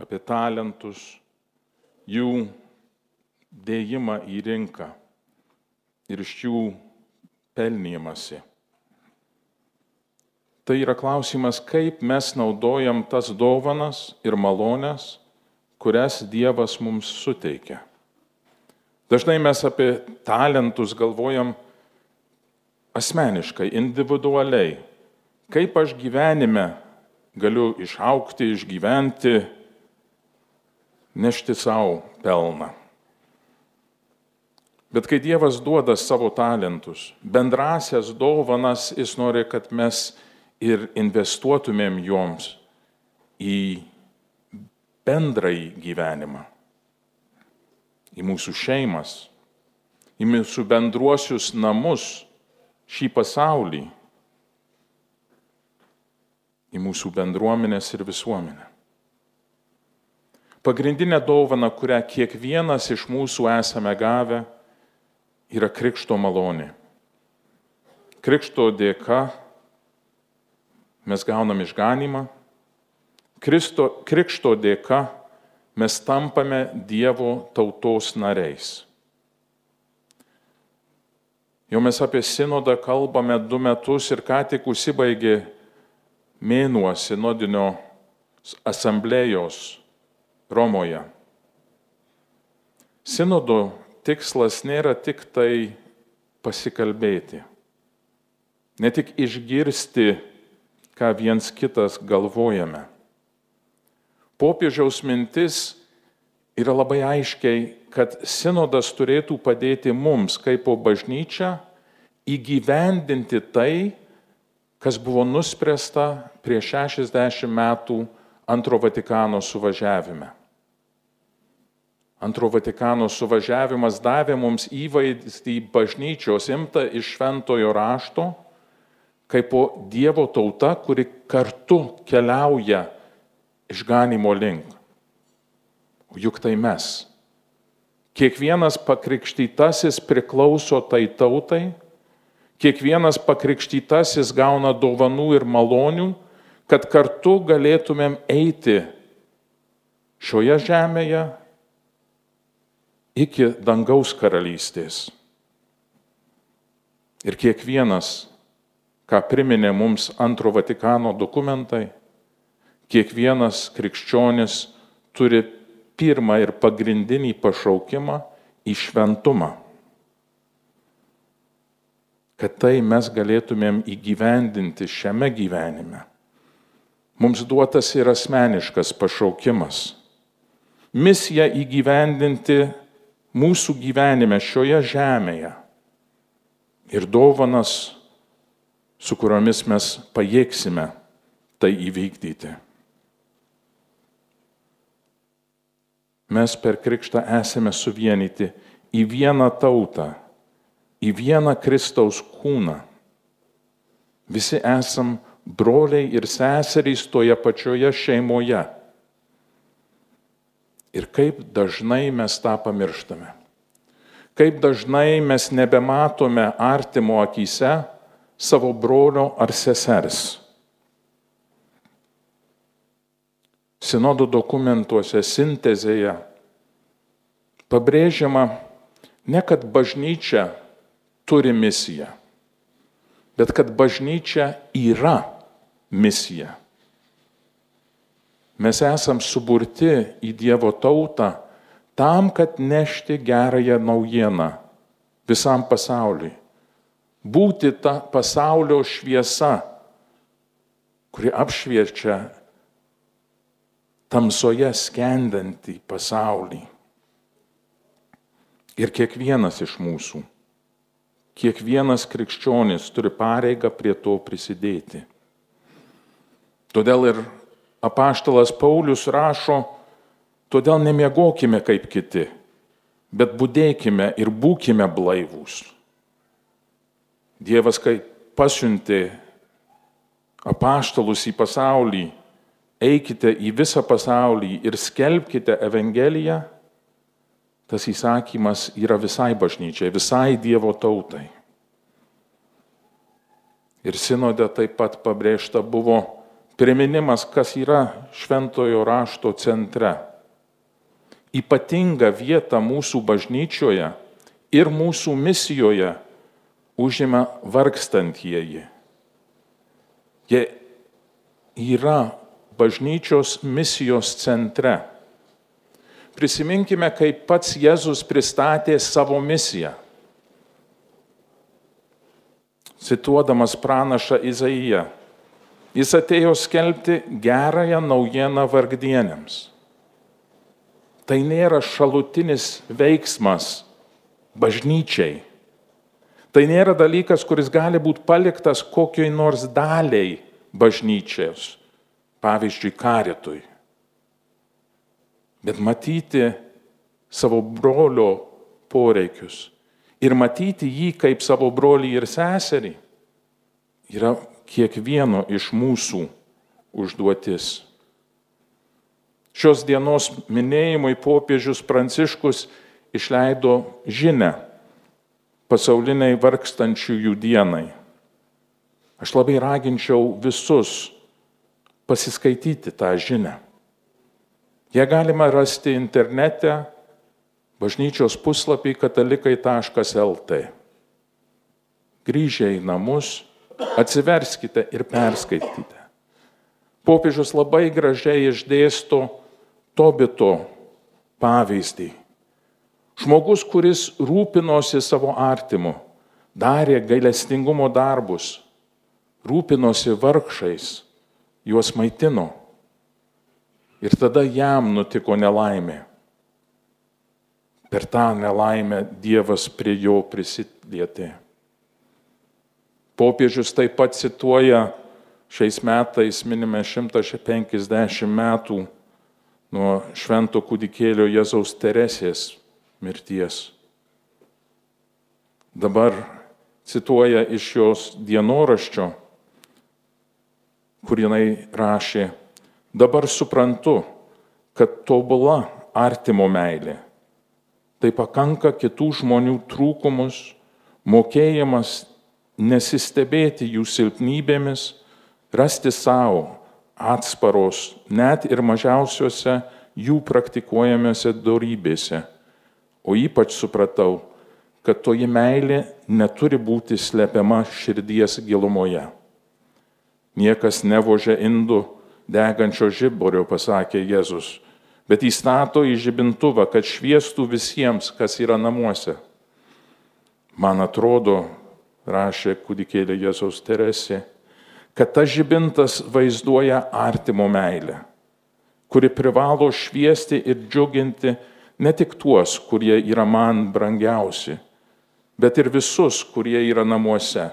apie talentus, jų dėjimą į rinką ir iš jų pelnymasi. Tai yra klausimas, kaip mes naudojam tas dovanas ir malonės, kurias Dievas mums suteikia. Dažnai mes apie talentus galvojam asmeniškai, individualiai. Kaip aš gyvenime galiu išaukti, išgyventi, nešti savo pelną. Bet kai Dievas duoda savo talentus, bendrasias dovanas, jis nori, kad mes ir investuotumėm joms į bendrąjį gyvenimą, į mūsų šeimas, į mūsų bendruosius namus, šį pasaulį, į mūsų bendruomenės ir visuomenę. Pagrindinė dovana, kurią kiekvienas iš mūsų esame gavę, yra krikšto malonė. Krikšto dėka mes gaunam išganimą, Kristo, krikšto dėka mes tampame Dievo tautos nariais. Jau mes apie sinodą kalbame du metus ir ką tik užsibaigė mėnuo sinodinio asamblėjos Romoje. Sinodo tikslas nėra tik tai pasikalbėti, ne tik išgirsti, ką viens kitas galvojame. Popiežiaus mintis yra labai aiškiai, kad sinodas turėtų padėti mums, kaip po bažnyčia, įgyvendinti tai, kas buvo nuspręsta prieš 60 metų antro Vatikano suvažiavime. Antro Vatikano suvažiavimas davė mums įvaizdį bažnyčios imta iš šventojo rašto, kaip po Dievo tauta, kuri kartu keliauja išganimo link. O juk tai mes. Kiekvienas pakrikštytasis priklauso tai tautai, kiekvienas pakrikštytasis gauna dovanų ir malonių, kad kartu galėtumėm eiti šioje žemėje iki dangaus karalystės. Ir kiekvienas, ką priminė mums antro Vatikano dokumentai, kiekvienas krikščionis turi pirmą ir pagrindinį pašaukimą į šventumą. Kad tai mes galėtumėm įgyvendinti šiame gyvenime. Mums duotas ir asmeniškas pašaukimas. Misija įgyvendinti mūsų gyvenime šioje žemėje ir dovanas, su kuriomis mes pajėgsime tai įvykdyti. Mes per krikštą esame suvienyti į vieną tautą, į vieną Kristaus kūną. Visi esam broliai ir seserys toje pačioje šeimoje. Ir kaip dažnai mes tą pamirštame. Kaip dažnai mes nebematome artimo akise savo brolio ar sesers. Sinodo dokumentuose, sintezėje pabrėžiama ne kad bažnyčia turi misiją, bet kad bažnyčia yra misija. Mes esam suburti į Dievo tautą tam, kad nešti gerąją naujieną visam pasauliui. Būti ta pasaulio šviesa, kuri apšviečia tamsoje skendantį pasaulį. Ir kiekvienas iš mūsų, kiekvienas krikščionis turi pareigą prie to prisidėti. Todėl ir apaštalas Paulius rašo, todėl nemiegokime kaip kiti, bet būdėkime ir būkime blaivūs. Dievas, kai pasiuntė apaštalus į pasaulį, eikite į visą pasaulį ir skelbkite Evangeliją, tas įsakymas yra visai bažnyčiai, visai Dievo tautai. Ir sinode taip pat pabrėžta buvo priminimas, kas yra šventojo rašto centre. Ypatinga vieta mūsų bažnyčioje ir mūsų misijoje užima vargstantieji. Jie yra bažnyčios misijos centre. Prisiminkime, kaip pats Jėzus pristatė savo misiją. Cituodamas pranašą Izaiją, Jis atėjo skelbti gerąją naujieną vargdienėms. Tai nėra šalutinis veiksmas bažnyčiai. Tai nėra dalykas, kuris gali būti paliktas kokiai nors daliai bažnyčios, pavyzdžiui, karitui. Bet matyti savo brolio poreikius ir matyti jį kaip savo brolį ir seserį yra kiekvieno iš mūsų užduotis. Šios dienos minėjimui popiežius Pranciškus išleido žinę pasauliniai vargstančiųjų dienai. Aš labai raginčiau visus pasiskaityti tą žinę. Jie galima rasti internete, bažnyčios puslapį katalikai.lt. Grįžę į namus, Atsiverskite ir perskaitykite. Popiežius labai gražiai išdėsto Tobito pavyzdį. Žmogus, kuris rūpinosi savo artimu, darė gailestingumo darbus, rūpinosi vargšais, juos maitino. Ir tada jam nutiko nelaimė. Per tą nelaimę Dievas prie jo prisilietė. Popiežius taip pat cituoja, šiais metais minime 150 metų nuo švento kūdikėlio Jėzaus Teresės mirties. Dabar cituoja iš jos dienoraščio, kur jinai rašė, dabar suprantu, kad tobula artimo meilė. Tai pakanka kitų žmonių trūkumus, mokėjimas nesistebėti jų silpnybėmis, rasti savo atsparos net ir mažiausiuose jų praktikuojamėse darybėse. O ypač supratau, kad toji meilė neturi būti slepiama širdies gilumoje. Niekas nevožia indų degančio žiborio, pasakė Jėzus, bet įstato į žibintuvą, kad šviestų visiems, kas yra namuose. Man atrodo, rašė kūdikėlė Jėzaus Teresė, kad tas žibintas vaizduoja artimo meilę, kuri privalo šviesti ir džiuginti ne tik tuos, kurie yra man brangiausi, bet ir visus, kurie yra namuose,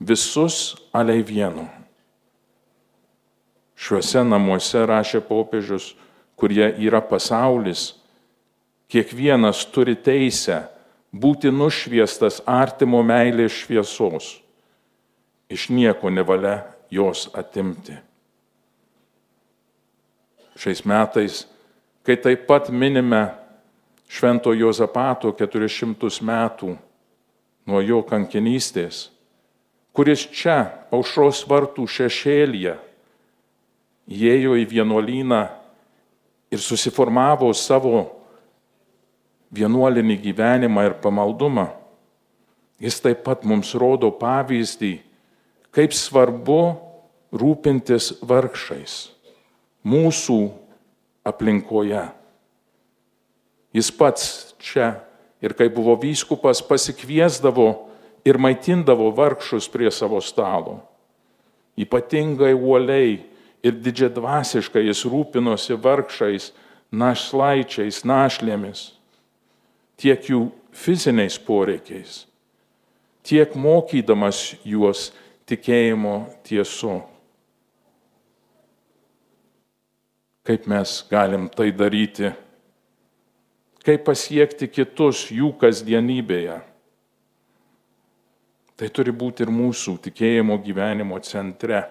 visus aliai vienu. Šiuose namuose, rašė popiežius, kurie yra pasaulis, kiekvienas turi teisę būti nušviestas artimo meilės šviesos. Iš nieko nevalia jos atimti. Šiais metais, kai taip pat minime Švento Jozapato 400 metų nuo jo kankinystės, kuris čia, aušros vartų šešėlyje, įėjo į vienuolyną ir susiformavo savo vienuolinį gyvenimą ir pamaldumą, jis taip pat mums rodo pavyzdį, kaip svarbu rūpintis vargšais mūsų aplinkoje. Jis pats čia ir kai buvo vyskupas pasikviesdavo ir maitindavo vargšus prie savo stalo. Ypatingai uoliai ir didžiadvasiškai jis rūpinosi vargšais, našlaičiais, našlėmis tiek jų fiziniais poreikiais, tiek mokydamas juos tikėjimo tiesu. Kaip mes galim tai daryti? Kaip pasiekti kitus jų kasdienybėje? Tai turi būti ir mūsų tikėjimo gyvenimo centre.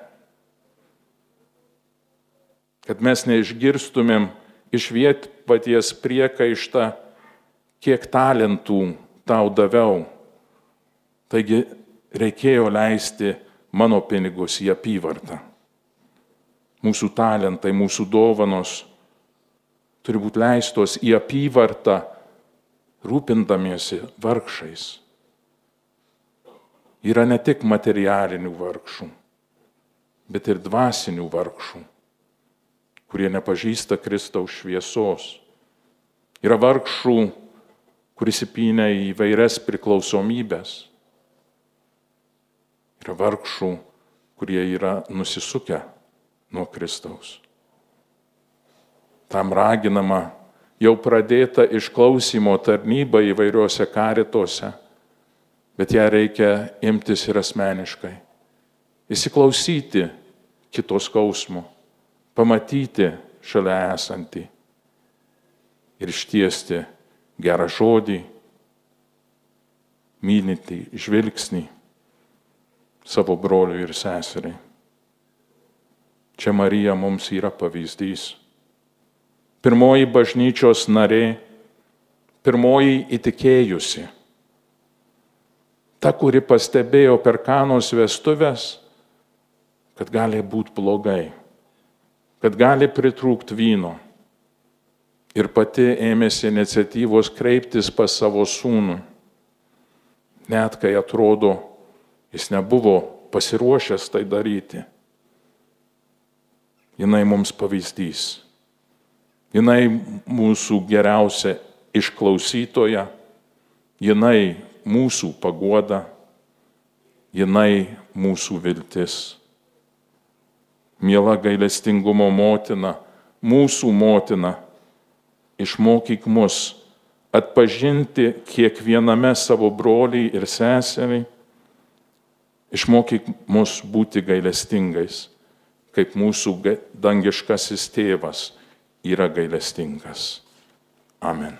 Kad mes neišgirstumėm iš vietpaties priekaištą, kiek talentų tau daviau. Taigi reikėjo leisti mano pinigus į apyvartą. mūsų talentai, mūsų dovanos turi būti leistos į apyvartą, rūpindamiesi vargšais. Yra ne tik materialinių vargšų, bet ir dvasinių vargšų, kurie nepažįsta Kristaus šviesos. Yra vargšų, kuris įpynė į vairias priklausomybės. Yra vargšų, kurie yra nusisukę nuo Kristaus. Tam raginama jau pradėta išklausimo tarnyba įvairiuose karituose, bet ją reikia imtis ir asmeniškai. Įsiklausyti kitos skausmo, pamatyti šalia esantį ir ištiesti gerą žodį, mylinti žvilgsnį savo broliui ir seseriai. Čia Marija mums yra pavyzdys. Pirmoji bažnyčios narė, pirmoji įtikėjusi. Ta, kuri pastebėjo per kanos vestuvės, kad gali būti blogai, kad gali pritrūkti vyno. Ir pati ėmėsi iniciatyvos kreiptis pas savo sūnų, net kai atrodo, jis nebuvo pasiruošęs tai daryti jinai mums pavyzdys. Jinai mūsų geriausia išklausytoja, jinai mūsų pagoda, jinai mūsų viltis. Miela gailestingumo motina, mūsų motina, išmokyk mus atpažinti kiekviename savo broliai ir seseriai, išmokyk mus būti gailestingais kaip mūsų dangiškasis tėvas yra gailestingas. Amen.